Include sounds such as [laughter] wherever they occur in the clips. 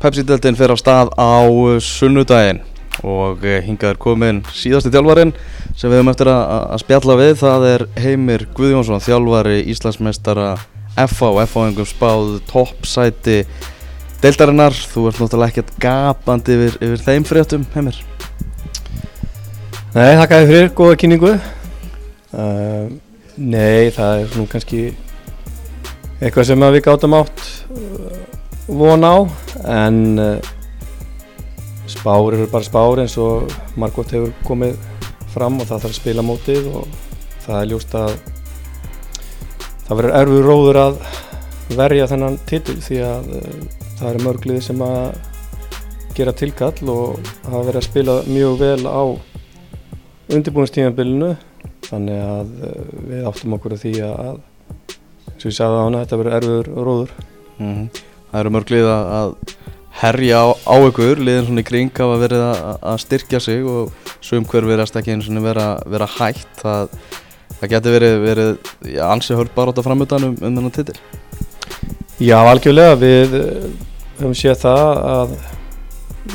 Pepsi-deltin fer á stað á sunnudaginn. Og eh, hingað er komin síðasti þjálfarin sem við höfum eftir að, að spjalla við. Það er Heimir Guðjónsson þjálfari Íslandsmeistara FA og FA-engum spáð toppsæti deildarinnar, þú ert náttúrulega ekkert gapandi yfir, yfir þeim fréttum Heimir. Nei, þakka þér fyrir, góða kynningu. Uh, Nei, það er svona kannski eitthvað sem við gátum átt. uh, von á en uh, spár eru bara spár eins og Margot hefur komið fram og það þarf að spila mótið og það er ljúst að það verður erfur róður að verja þennan titil því að uh, það eru mörglið sem að gera tilkall og hafa verið að spila mjög vel á undirbúinstímanbylunu þannig að uh, við áttum okkur að því að og ég sagði á hana þetta verður erfur róður. Mm -hmm það eru mörg lið að herja á, á ykkur, liðin svona í kring hafa verið að, að styrkja sig og svum hver verðast ekki einu svona vera, vera hægt það, það getur verið, verið já, ansi hörd bara átt að framöta um, um þennan titil. Já, algjörlega. Við eh, höfum séð það að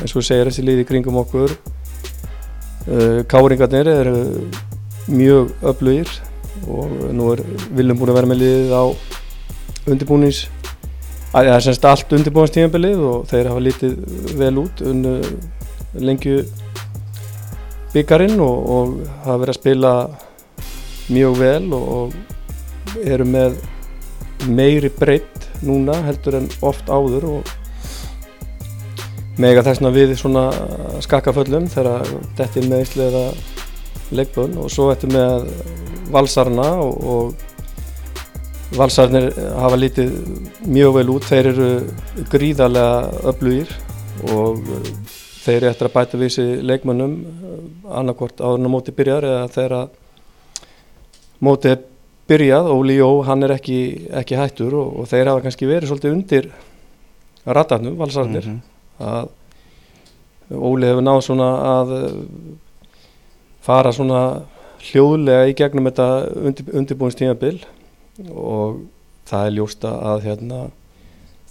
eins og segir þessi liði kringum okkur uh, káringarnir eru mjög öflugir og nú er Viljum búin að vera með liðið á undirbúnings Það er semst allt undirbúinstíðanbilið og þeir hafa lítið vel út unnu lengju byggarinn og, og hafa verið að spila mjög vel og, og eru með meiri breytt núna heldur en oft áður og mega þessna við svona skakkaföllum þegar þetta er með íslega leikbönn og svo þetta með valsarna og, og Valsarnir hafa lítið mjög vel út, þeir eru gríðarlega öflugir og uh, þeir eru eftir að bæta við þessi leikmönnum uh, annarkort áður en móti byrjar eða þegar móti er byrjað, Óli Jó hann er ekki, ekki hættur og, og þeir hafa kannski verið svolítið undir ratarnum, Valsarnir. Mm -hmm. að Óli hefur náð svona að uh, fara svona hljóðlega í gegnum þetta undir, undirbúinstímabil og það er ljósta að hérna,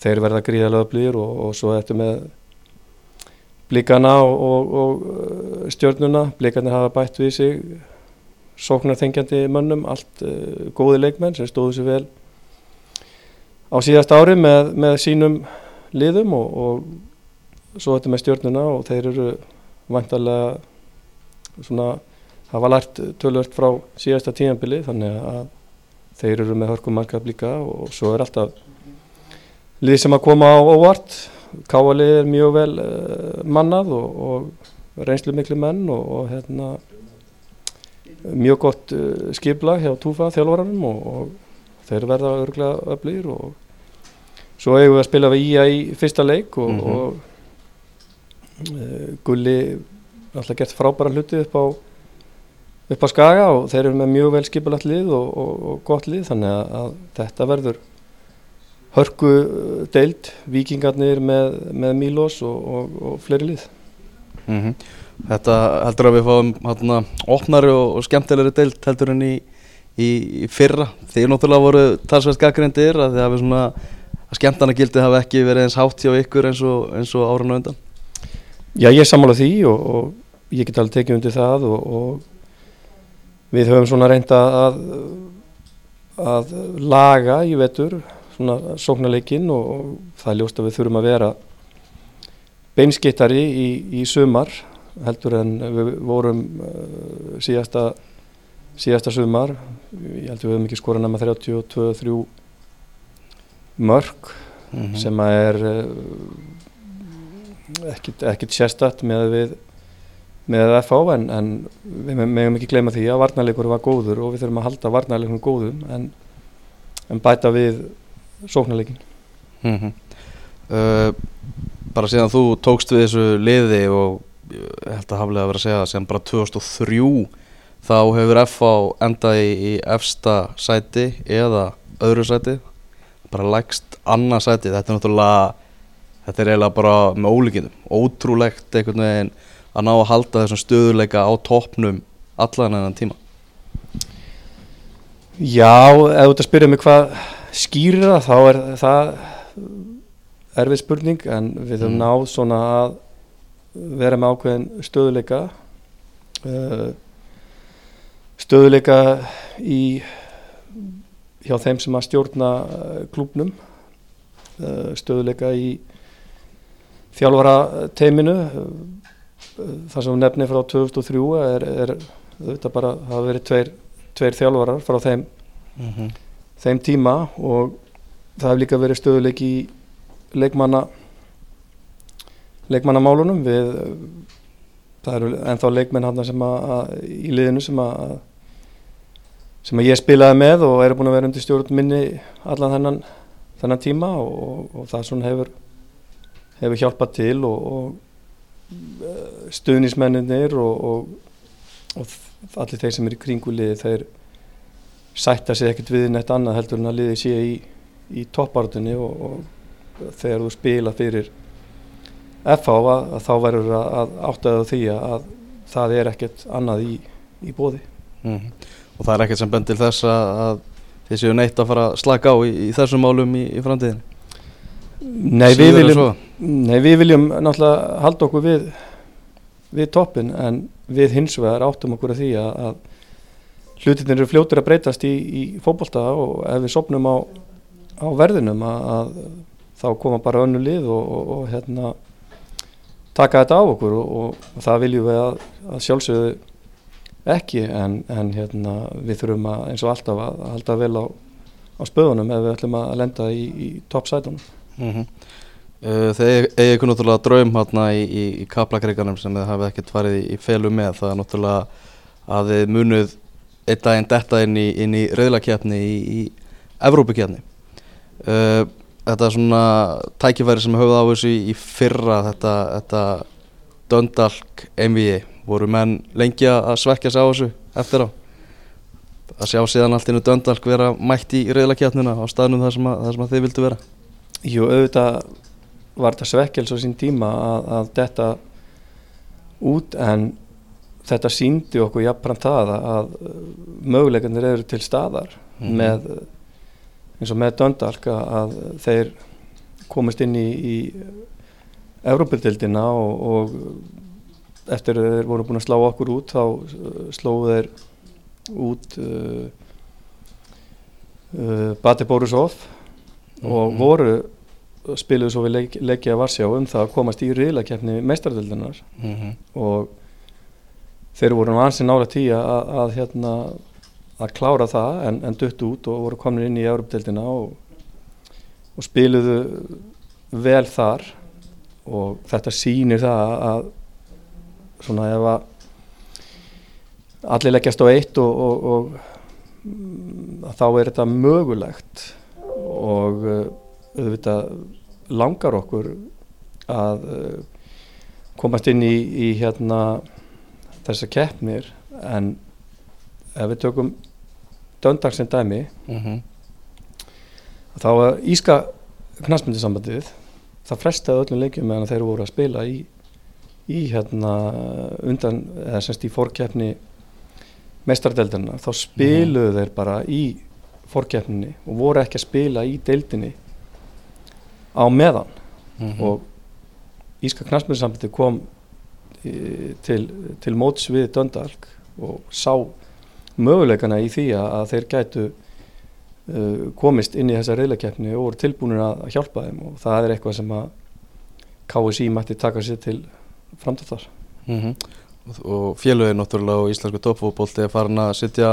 þeir verða gríðarlega öflýr og, og svo eftir með blíkana og, og, og uh, stjórnuna, blíkana hafa bætt við sig sóknarþengjandi mönnum, allt uh, góði leikmenn sem stóðu sér vel á síðast ári með, með sínum liðum og svo eftir með stjórnuna og þeir eru vantarlega svona hafa lært tölvört frá síðasta tíanbili þannig að þeir eru með hörkum markað líka og svo er alltaf lið sem að koma á óvart káalið er mjög vel uh, mannað og, og reynslu miklu menn og, og hérna, mjög gott uh, skipla hjá Túfa þjálfvaranum og, og þeir verða örglega öflýr og svo hefur við að spila við Ía í fyrsta leik og, mm -hmm. og uh, Gulli alltaf gert frábæra hluti upp á upp á skaga og þeir eru með mjög vel skipulagt lið og, og, og gott lið þannig að, að þetta verður hörku uh, deild, vikingarnir með, með Mílos og, og fleiri lið. Mm -hmm. Þetta heldur að við fáum hérna, opnari og skemmtilegri deild heldur en í, í, í fyrra. Þeir náttúrulega voru talsvægt gaggrindir að því að, svona, að skemmtarnagildi hafi ekki verið eins hátt hjá ykkur eins og áran og undan. Já ég sammála því og ég get alveg tekið undir það og við höfum svona reynda að, að laga í vetur svona sóknarleikin og, og það er ljóst að við þurfum að vera beinskittari í, í sumar heldur en við vorum uh, síðasta síðasta sumar ég held að við höfum ekki skorað nema 32-3 mörg mm -hmm. sem að er uh, ekkit, ekkit sérstatt með við með FH en, en við meðum ekki gleyma því að varnarleikur var góður og við þurfum að halda varnarleikum góðum en, en bæta við sóknarleikin mm -hmm. uh, Bara síðan þú tókst við þessu liði og ég held að haflega að vera að segja sem bara 2003 þá hefur FH endað í, í efsta sæti eða öðru sæti bara lægst annað sæti. Þetta er náttúrulega þetta er eiginlega bara með ólíkindum. Ótrúlegt einhvern veginn að ná að halda þessum stöðuleika á toppnum allan enn tíma? Já, ef þú ert að spyrja mig hvað skýrir það þá er það erfið spurning en við höfum Mm. náð svona að vera með ákveðin stöðuleika uh, stöðuleika í hjá þeim sem að stjórna uh, klúbnum uh, stöðuleika í þjálfara teiminu það sem hún nefnir frá 2003 er, er þetta bara hafa verið tveir, tveir þjálfarar frá þeim, Mhm. þeim tíma og það hefur líka verið stöðuleik í leikmanna leikmannamálunum við það eru ennþá leikmenn hann sem að, að í liðinu sem að sem að ég spilaði með og eru búin að vera undir stjórn minni allan þennan, þennan tíma og, og, og það svona hefur hefur hjálpað til og, og stuðnismenninir og, og, og allir þeir sem eru í kringu liði þeir sætta sig ekkert við neitt annað heldur en að liði sé í, í toppartunni og, og þegar þú spila fyrir FH að, þá verður að, að áttaðu því að, að það er ekkert annað í, í bóði Mhm. Og það er ekkert sem bend til þess að, að þið séu neitt að fara að slaka á í, í þessum málum í, í framtíðin Nei, við viljum, nei, við viljum náttúrulega halda okkur við við toppin en við hins vegar áttum okkur að því að, að hlutinir eru fljótur að breytast í, í fótbolta og ef við sopnum á, á verðinum að, að þá koma bara önnu lið og, og, og hérna taka þetta á okkur og, og, það viljum við að, að sjálfsögðu ekki en, en hérna við þurfum að eins og alltaf að halda vel á, á spöðunum ef við ætlum að lenda í, í toppsætunum mm Þeir eigi ykkur náttúrulega draum hérna í, í, í kaplakreikanum sem þið hafið ekkert farið í, í felu með. Það er náttúrulega að þið munuð einn daginn detta inn í, í reyðlakjarni í, Evrópukjarni uh, Þetta er svona tækifæri sem höfðu á þessu í, fyrra þetta, þetta Döndalk MVI voru menn lengi að svekja sig á þessu eftir á? Að sjá síðan allt innu Döndalk vera mætt í reyðlakjarnina á staðnum þar sem, að, þar sem að þið vildu vera Jú, auðvitað var þetta svekkels á sín tíma að, að þetta út en þetta síndi okkur jafnframt það að, möguleikarnir eru til staðar Mhm. með eins og með Döndalk að, þeir komist inn í, í Evrópildildina og, og eftir að þeir voru búin að slá okkur út þá uh, slóðu þeir út uh, uh, Bati Borisov og Mhm. voru spiluðu svo við leik, leikja Varsjá um það að komast í riðlakefni meistardöldunar mm -hmm. og þeir voru nú ansinn nála tí að, að hérna að klára það en, en dutt út og voru komin inn í Európdeildina og, og spiluðu vel þar og þetta sýnir það að svona ef að allir leggjast á eitt og, og, og mm, að þá er þetta mögulegt og uh, auðvitað langar okkur að uh, komast inn í, í hérna þessar keppnir. En ef við tökum döndag sem dæmi Mm -hmm. þá var Íska knastmyndisambandið það frestaði öllum leikjum meðan þeir voru að spila í, í hérna undan, eða semst í fórkeppni meistardeldarna, þá spiluðu þeir bara í fórkeppninni og voru ekki að spila í deildinni á meðan Mhm. og Íska knastmyndisambandið kom e, til, til móts við Döndalk og sá möguleikana í því að, að þeir gætu uh, komist inn í þessa reyðlakeppni og voru tilbúinir að, hjálpa þeim og það er eitthvað sem að KSI mætti taka sér til framdáttar. Mhm. og, og félögin náttúrulega og íslensku toppfótbolti er farin að setja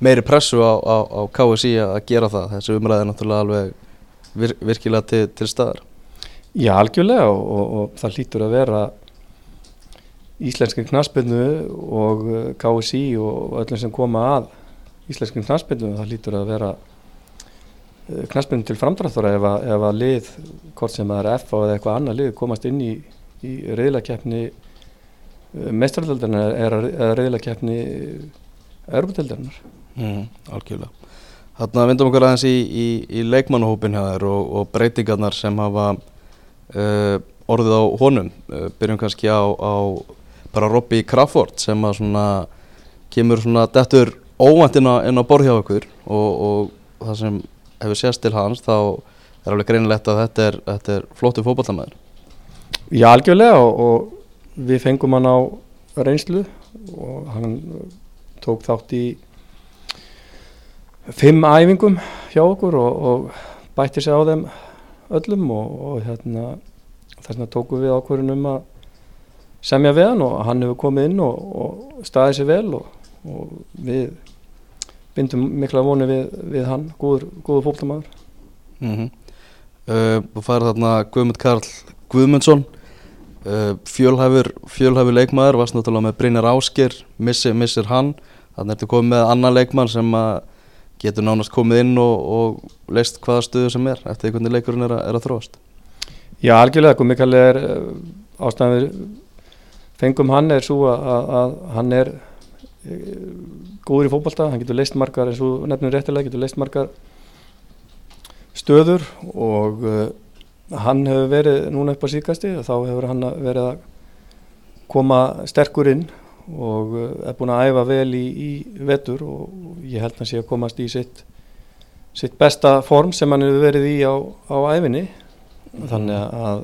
meiri pressu á, á, á KSI að gera það. Þessi umræði er náttúrulega alveg vir, virkilega til, til staðar. Já, algjörlega og, og, og það hlýtur að vera íslenski knaspinu og uh, KSI og öllum sem koma að íslenski knaspinu, það hlýtur að vera knaspinu til framdrættura ef, ef að lið, hvort sem það er F eða eitthvað annað lið, komast inn í, í reyðlakeppni mestraröldarnar eða reyðlakeppni Europadeildarinnar. Mm, algjörlega. Þannig að vindum okkur aðeins í, í, í leikmannahópin hjá þér og, og breytingarnar sem hafa uh, orðið á honum. Uh, byrjum kannski á, á bara Robby Crawford sem að svona kemur svona dettur óvænt inn á, inn á borð hjá okkur og, og það sem hefur sést til hans þá er alveg greinilegt að þetta er, þetta er flóttu fótballamæður Já, algjörlega og, og við fengum hann á reynslu og hann tók þátt í fimm æfingum hjá okkur og, og bætti sig á þeim öllum og, og hérna þess vegna tókum við ákvörðun um að semja við hann og hann hefur komið inn og, og staðið sér vel og við bindum mikla voni við, við hann, góður, góður fólkdamaður mm -hmm. uh, og færð þarna Guðmund Karl Guðmundsson uh, fjölhæfur fjölhæfur leikmaður, varst náttúrulega með Brynjar Ásker missir, missir hann þannig ertu komið með annan leikmann sem að getur nánast komið inn og, og leist hvaða stuðu sem er eftir hvernig leikurinn er er að þróast. Já, algjörlega, Guðmund Karl er uh, ástæðan við fengum hann er svo að, að, hann er góður í fókbalta, hann getur leist margar eins og nefnum réttilega, getur leist margar stöður og uh, hann hefur verið núna upp á síkasti og þá hefur hann verið að koma sterkur inn og er búin að æfa vel í, í vetur og ég held að hann sé að komast í sitt, sitt besta form sem hann hefur verið í á, á æfinni þannig að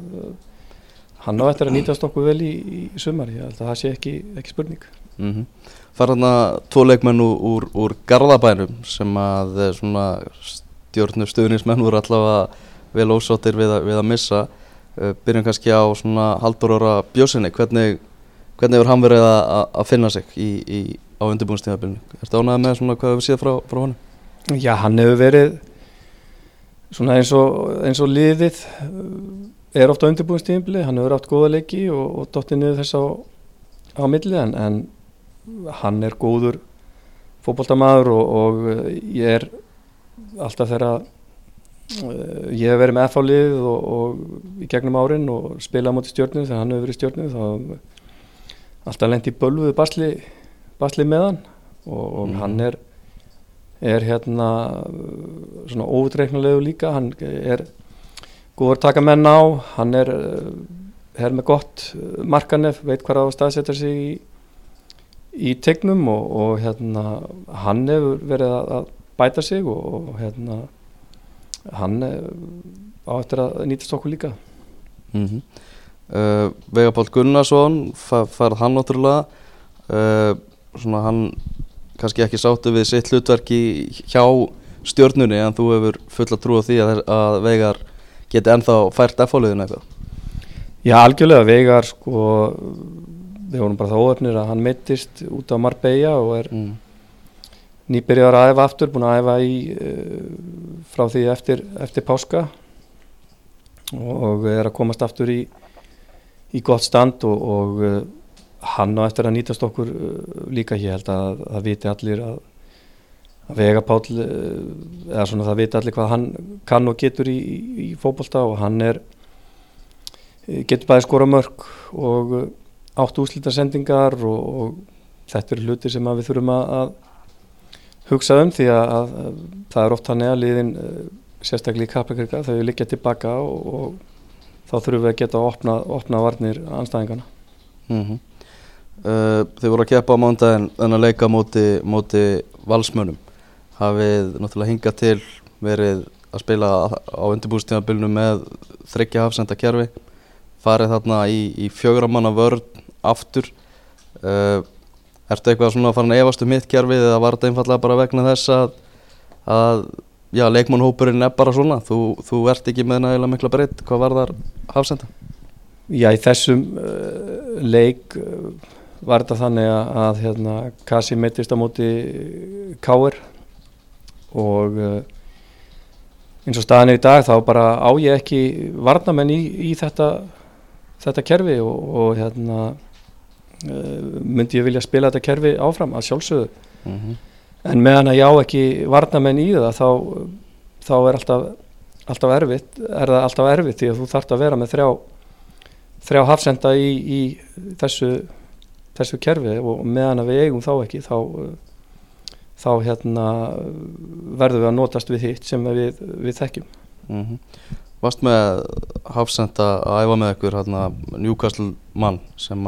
hann á eftir að nýtast okkur vel í, í sumar, ég held að það sé ekki, ekki spurning. Mm -hmm fara hérna tvo leikmenn úr, úr, Garðabænum sem að eh, stuðnismenn voru allavega vel ósáttir við, við að missa. Uh, byrjum kannski á svona haldur ára bjósinni, hvernig hvernig hefur hann verið að, að finna sig í, í, á undirbúinstíðabillinu? Er þetta ánægð með svona hvað hefur séð frá, frá honum? Já, hann hefur verið svona eins og, eins og liðið er ofta á undirbúinstíðabili, hann hefur átt góða leiki og, og dóttið niður þess á, á milli en, hann er góður fókbóltamaður og, og ég er alltaf þegar uh, ég hef verið með FH-lið og, og í gegnum árin og spilað moti stjórnum þegar hann hefur verið stjórnum þá alltaf lengt í bölvuðu basli, basli með hann og, og mm. hann er er hérna svona óutreiknulegu líka hann er góður taka menn á hann er, er með gott markanef, veit hvað á staðsetjar sig í í tegnum og, og hérna hann hefur verið að, að bæta sig og, og hérna hann á eftir að nýtast okkur líka mm -hmm. Uh, Vega Pál Gunnarsson færð hann náttúrulega. Uh, svona hann kannski ekki sáttu við sitt hlutverki hjá stjórnunni en þú hefur fulla trú á því að, að Vegar geti ennþá fært F-fáliðinu eitthvað? Já algjörlega. Vegar sko við vorum bara það óöfnir að hann mittist út á Marbella og er mm. nýbyrjar að æfa aftur, búin að æfa í uh, frá því eftir, eftir páska. Og er að komast aftur í, í gott stand og, og uh, hann á eftir að nýtast okkur uh, líka. Held að það viti allir að, að Vegapál eða svona það viti allir hvað hann kann og getur í, í, fókbalta og hann er getur bæði skora mörg og átt úslítarsendingar og, og þetta eru hluti sem við þurfum að, hugsa um því að, að, að það er oft hann eða liðin eh, sérstaklega í kaplakrika þau liggja tilbaka og, og þá þurfum við að geta að opna, opna varnir anstæðingana mm -hmm. uh, Þið voru að keppa á mándaginn en að leika móti, móti valsmönum hafið náttúrulega hingað til verið að spila á undirbústíðanbylnu með þryggja hafsenda kjærfi farið þarna í, í fjögramanna vörn aftur. Uh, Ertu eitthvað svona að fara að efast um mitt kjærfið eða var þetta einfallega bara vegna þess að, að já, leikmannhópurinn er bara svona þú, þú ert ekki með nægilega mikla breytt hvað var þar hafsenda? Já, í þessum uh, leik uh, var þetta þannig að, að hérna, Kasi mittist á móti Káer og uh, eins og staðin er í dag þá bara á ég ekki varnamenn í, í þetta þetta kerfi og, og hérna Eh, myndi ég vilja spila þetta kerfi áfram að sjálfsögðu mm -hmm. En meðan að ég á ekki varnamenn í það þá, þá er alltaf, alltaf erfitt er það alltaf erfitt því að þú þarfst að vera með þrjá þrjá hafsenda í, í þessu þessu kerfi og meðan að við eigum þá ekki þá þá hérna verðum við að notast við hitt sem við, við þekkjum mm -hmm. Vast með hafsenda að æfa með ykkur hérna Newcastle mann sem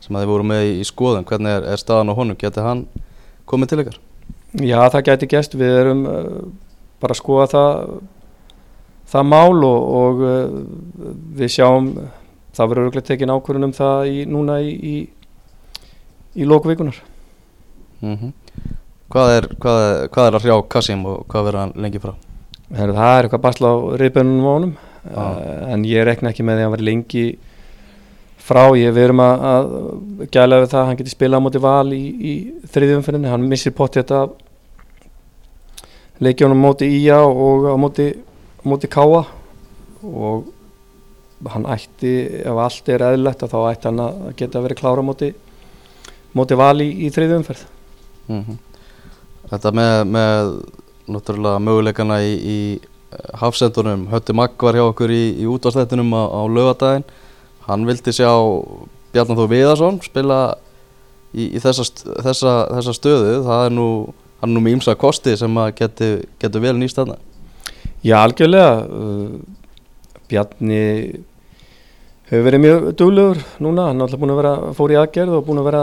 sem að þið voru með í skoðum, hvernig er, er staðan á honum, getur hann komið til ykkar? Já, það getur gæst, við erum uh, bara að skoða það það mál og, og uh, við sjáum það verður örglega tekin ákvörðun um það í, núna í, í, í lókvíkunar mm hvað, er, hvað, er, hvað er að hrjá Kassim og hvað verður hann lengi frá? Heru, það er eitthvað basla á reyðbönunum á honum Já. uh, en ég rekna ekki með því að hann var lengi frá, ég við erum að, að gæla við það, hann geti spilað á móti val í, í þriðjumfinninni, hann missir potti þetta leikjónum móti Ía og á móti, móti Káa og hann ætti, ef allt er eðlilegt þá ætti hann að geta verið klára á móti, móti val í, í þriðjumferð Mm Þetta með, með náttúrulega möguleikana í, í hafsendunum, Hötti Magg var hjá okkur í, útvarstættunum á, á lögadaginn hann vildi sjá Bjarnar Þó Viðarsson spila í, í þessa, þessa, þessa stöðu. Það er nú, hann er nú með ímsa kosti sem að geti, geti vel nýst þarna. Já, algjörlega. Uh, Bjarni hefur verið mjög duglegur núna, hann er alltaf búin að vera fór í aðgerð og búin að vera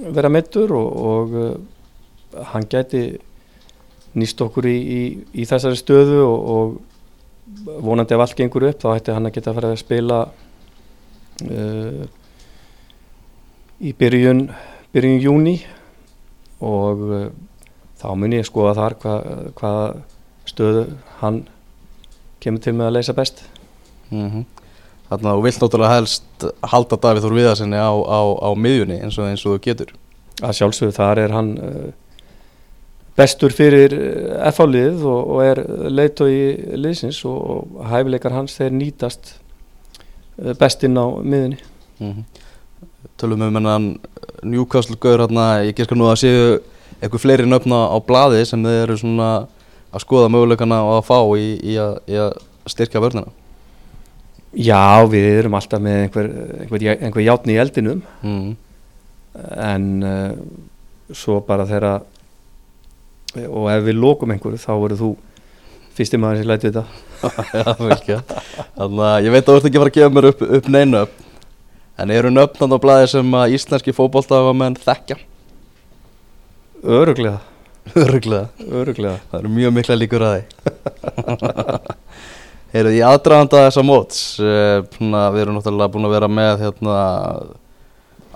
vera meittur og, og uh, hann gæti nýst okkur í, í, í þessari stöðu og, og vonandi ef allt gengur upp þá ætti hann að geta að fara að spila uh, í byrjun byrjun júni og uh, þá mun ég skoða þar hvað hva stöðu hann kemur til með að leysa best. Mm Þannig að þú vilt náttúrulega helst halda Davíð Þór Viðarssoni á, á, á miðjunni eins og, eins og þú getur. Að sjálfsögðu þar er hann uh, bestur fyrir FH-lið og, og er liðsins og, og hæfileikar hans þeir nýtast uh, best inn á miðunni mm Tölum um hennan Newcastle gaur hérna, ég gerska nú að séu eitthvað fleiri nöfna á blaði sem þeir eru svona að skoða möguleikana og að fá í, í, að, í að styrkja vörnina. Já, við erum alltaf með einhver, einhver, einhver játni í eldinum. Mm. en uh, svo bara þeirra og ef við lókum einhverju þá verður þú fyrsti maður sem læti þetta. Þannig að ég veit að þú ert ekki að fara að gefa mér upp, upp neinu upp en eru nöfnan á blaði sem að íslenski fótboltafamenn þekkja? Öruglega, Öruglega öruglega Það eru mjög mikla líkur að því. [laughs] Heyrðu, í aðdraganda þessa móts svona, við erum náttúrulega búin að vera með hérna,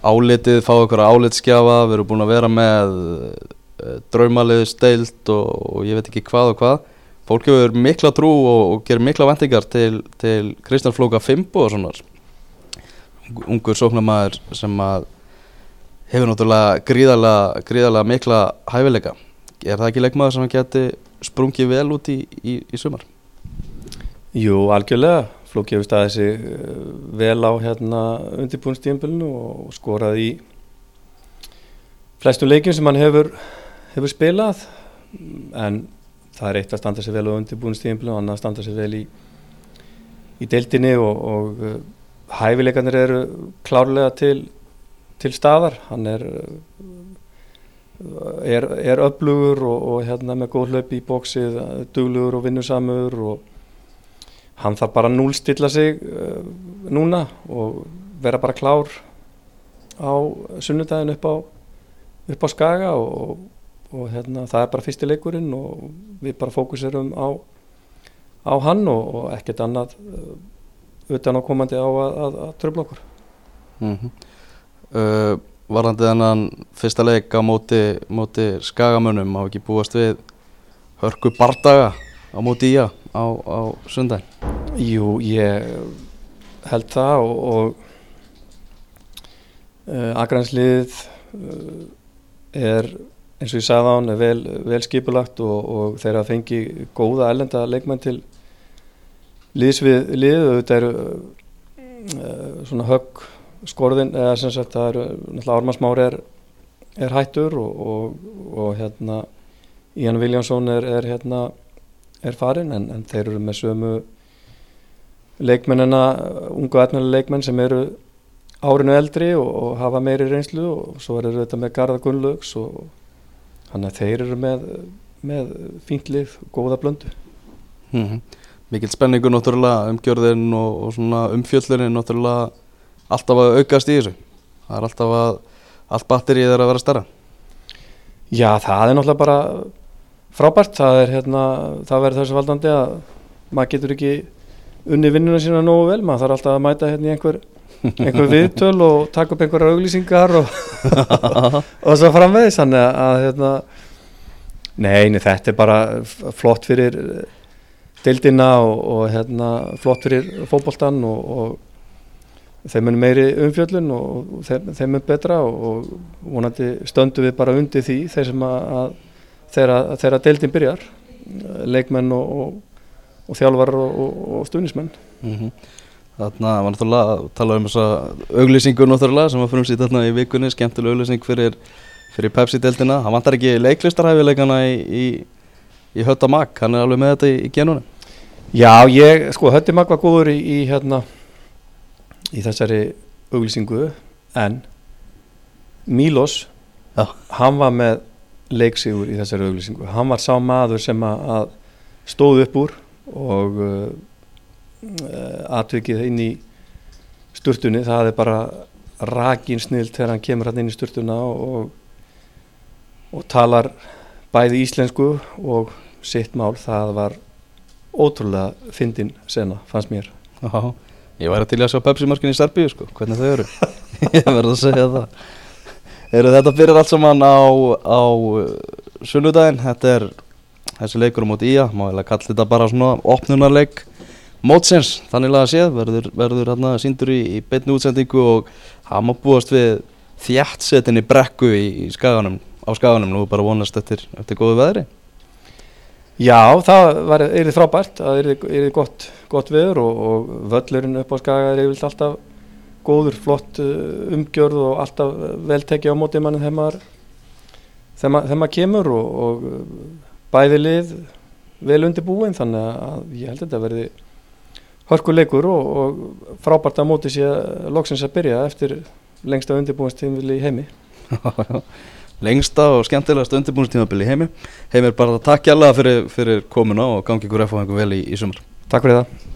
álitið, fá okkur álitskjafa við erum búin að vera með uh, draumaliðu steilt og, og ég veit ekki hvað og hvað fólk hefur mikla trú og, og gerir mikla vendingar til, til Kristján Flóka Fimbo og svona. Ungur sóknarmæður sem að hefur náttúrulega gríðarlega, gríðarlega mikla hæfileika. Er það ekki leikmaður sem geti sprungið vel út í, í, í sumar? Jú, algjörlega. Flóki hefur staðið sig uh, vel á hérna undirbúinstíðanbölinu og skorað í flestu leikjum sem hann hefur, hefur spilað. En það er eitt að standa sig vel á undirbúinstíðanbölinu og annað að standa sig vel í, í deildinni og, og uh, hæfileikarnir eru klárlega til, til staðar. Hann er uh, er, er öflugur og, og hérna með góð hlaup í bóksið duglugur og vinnusamur og hann þarf bara að núlstilla sig uh, núna og vera bara klár á sunnudagin upp á, upp á skaga og, og hérna, það er bara fyrsti leikurinn og við bara fókuserum á, á hann og, og ekkert annað uh, utan á komandi á að, að, að tröfla okkur Mm -hmm. uh, Varandi þennan fyrsta leik á móti, móti skagamönnum hafa ekki búast við hörku bardaga á móti ía á, á sundaginn Jú, ég held það og, og uh, Akransliðið uh, er eins og ég sagði á hann er vel, vel skipulagt og, og þeir að fengi góða ellenda leikmenn til liðs við lið. Þetta eru uh, svona högg skorðin eða sem sagt það eru náttúrulega Ármannsmári er, er hættur og, og, og hérna Ian Williamson er, er hérna er farin en, en þeir eru með sömu leikmennina, ungu etnilega leikmenn sem eru árinu eldri og hafa meiri reynslu og svo eru þetta með Garða Gunnlaugs og þannig að þeir eru með, með fínt lið, góða blöndu. mm -hmm. Mikil spenningur náttúrulega umgjörðin og, og svona umfjöllurinn náttúrulega alltaf að aukast í þessu það er alltaf að allt batterið er að vera stærra Já, það er náttúrulega bara frábært, það er hérna, það verður þessu valdandi að maður getur ekki unni vinnuna sína nógu vel, maður þarf alltaf að mæta hérna í einhver, einhver viðtöl og taka upp einhverja auglýsingar og, [laughs] og svo framvegis þannig að, hérna, nei, nei, þetta er bara flott fyrir deildina og, og hérna, flott fyrir fótboltan og, og þeim mun meiri umfjöllun og þeim, þeim mun betra og, vonandi stöndum við bara undir því þeir sem að, að þegar, þegar deildin byrjar leikmenn og, og, og þjálfar og, og, stuðnismenn Mhm. Þarna var náttúrulega að tala um þessa auglýsingu náttúrulega sem var frumsýtt þarna í vikunni, skemmtileg auglýsing fyrir, fyrir Pepsi-deltina. Hann vantar ekki leiklistarhæfileikana í, í, í Hötta Mag, hann er alveg með þetta í, í genunum. Já, ég, sko, Hötti Magg var góður í, í hérna í þessari auglýsingu en Mílos Já. hann var með leiksigur í þessari auglýsingu hann var sá maður sem að, að stóð upp úr og uh, atvikið inn í sturtunni, það er bara rakin snilt þegar hann kemur hann inn í sturtuna og, og talar bæði íslensku og sitt mál, það var ótrúlega fyndin sena, fannst mér. Já, ég væri til í að sjá Pepsi-markin í Serbíu sko, hvernig þau eru. [laughs] ég verður að segja það. Eru þetta byrjar allt saman á, á sunnudaginn, þetta er þessi leikur á móti ía, má ég kalla þetta bara svona opnunarleik mótsins, þannig að séð, verður, verður hérna síndur í, í beinni útsendingu og hann má búast við þjættsetinni brekku í, í skaganum, á skaganum, er bara vonast eftir, eftir góðu veðri. Já, það var, er þið frábært það er þið gott, gott veður og, og völlurinn upp á skaga er yfirleitt alltaf góður, flott uh, umgjörð og alltaf vel tekið á móti manni þegar maður þegar maður, kemur og, og uh, bæði lið vel undirbúin þannig að ég held að þetta verði hörkuleikur og, og frábært að móti sér loksins að byrja eftir lengsta undirbúinstímvili í heimi. [laughs] Lengsta og skemmtilegast undirbúinstímabili í heimi. Heimir bara takk hjálpa fyrir, fyrir komuna og gangi ykkur eftir vel í, í sumar. Takk fyrir það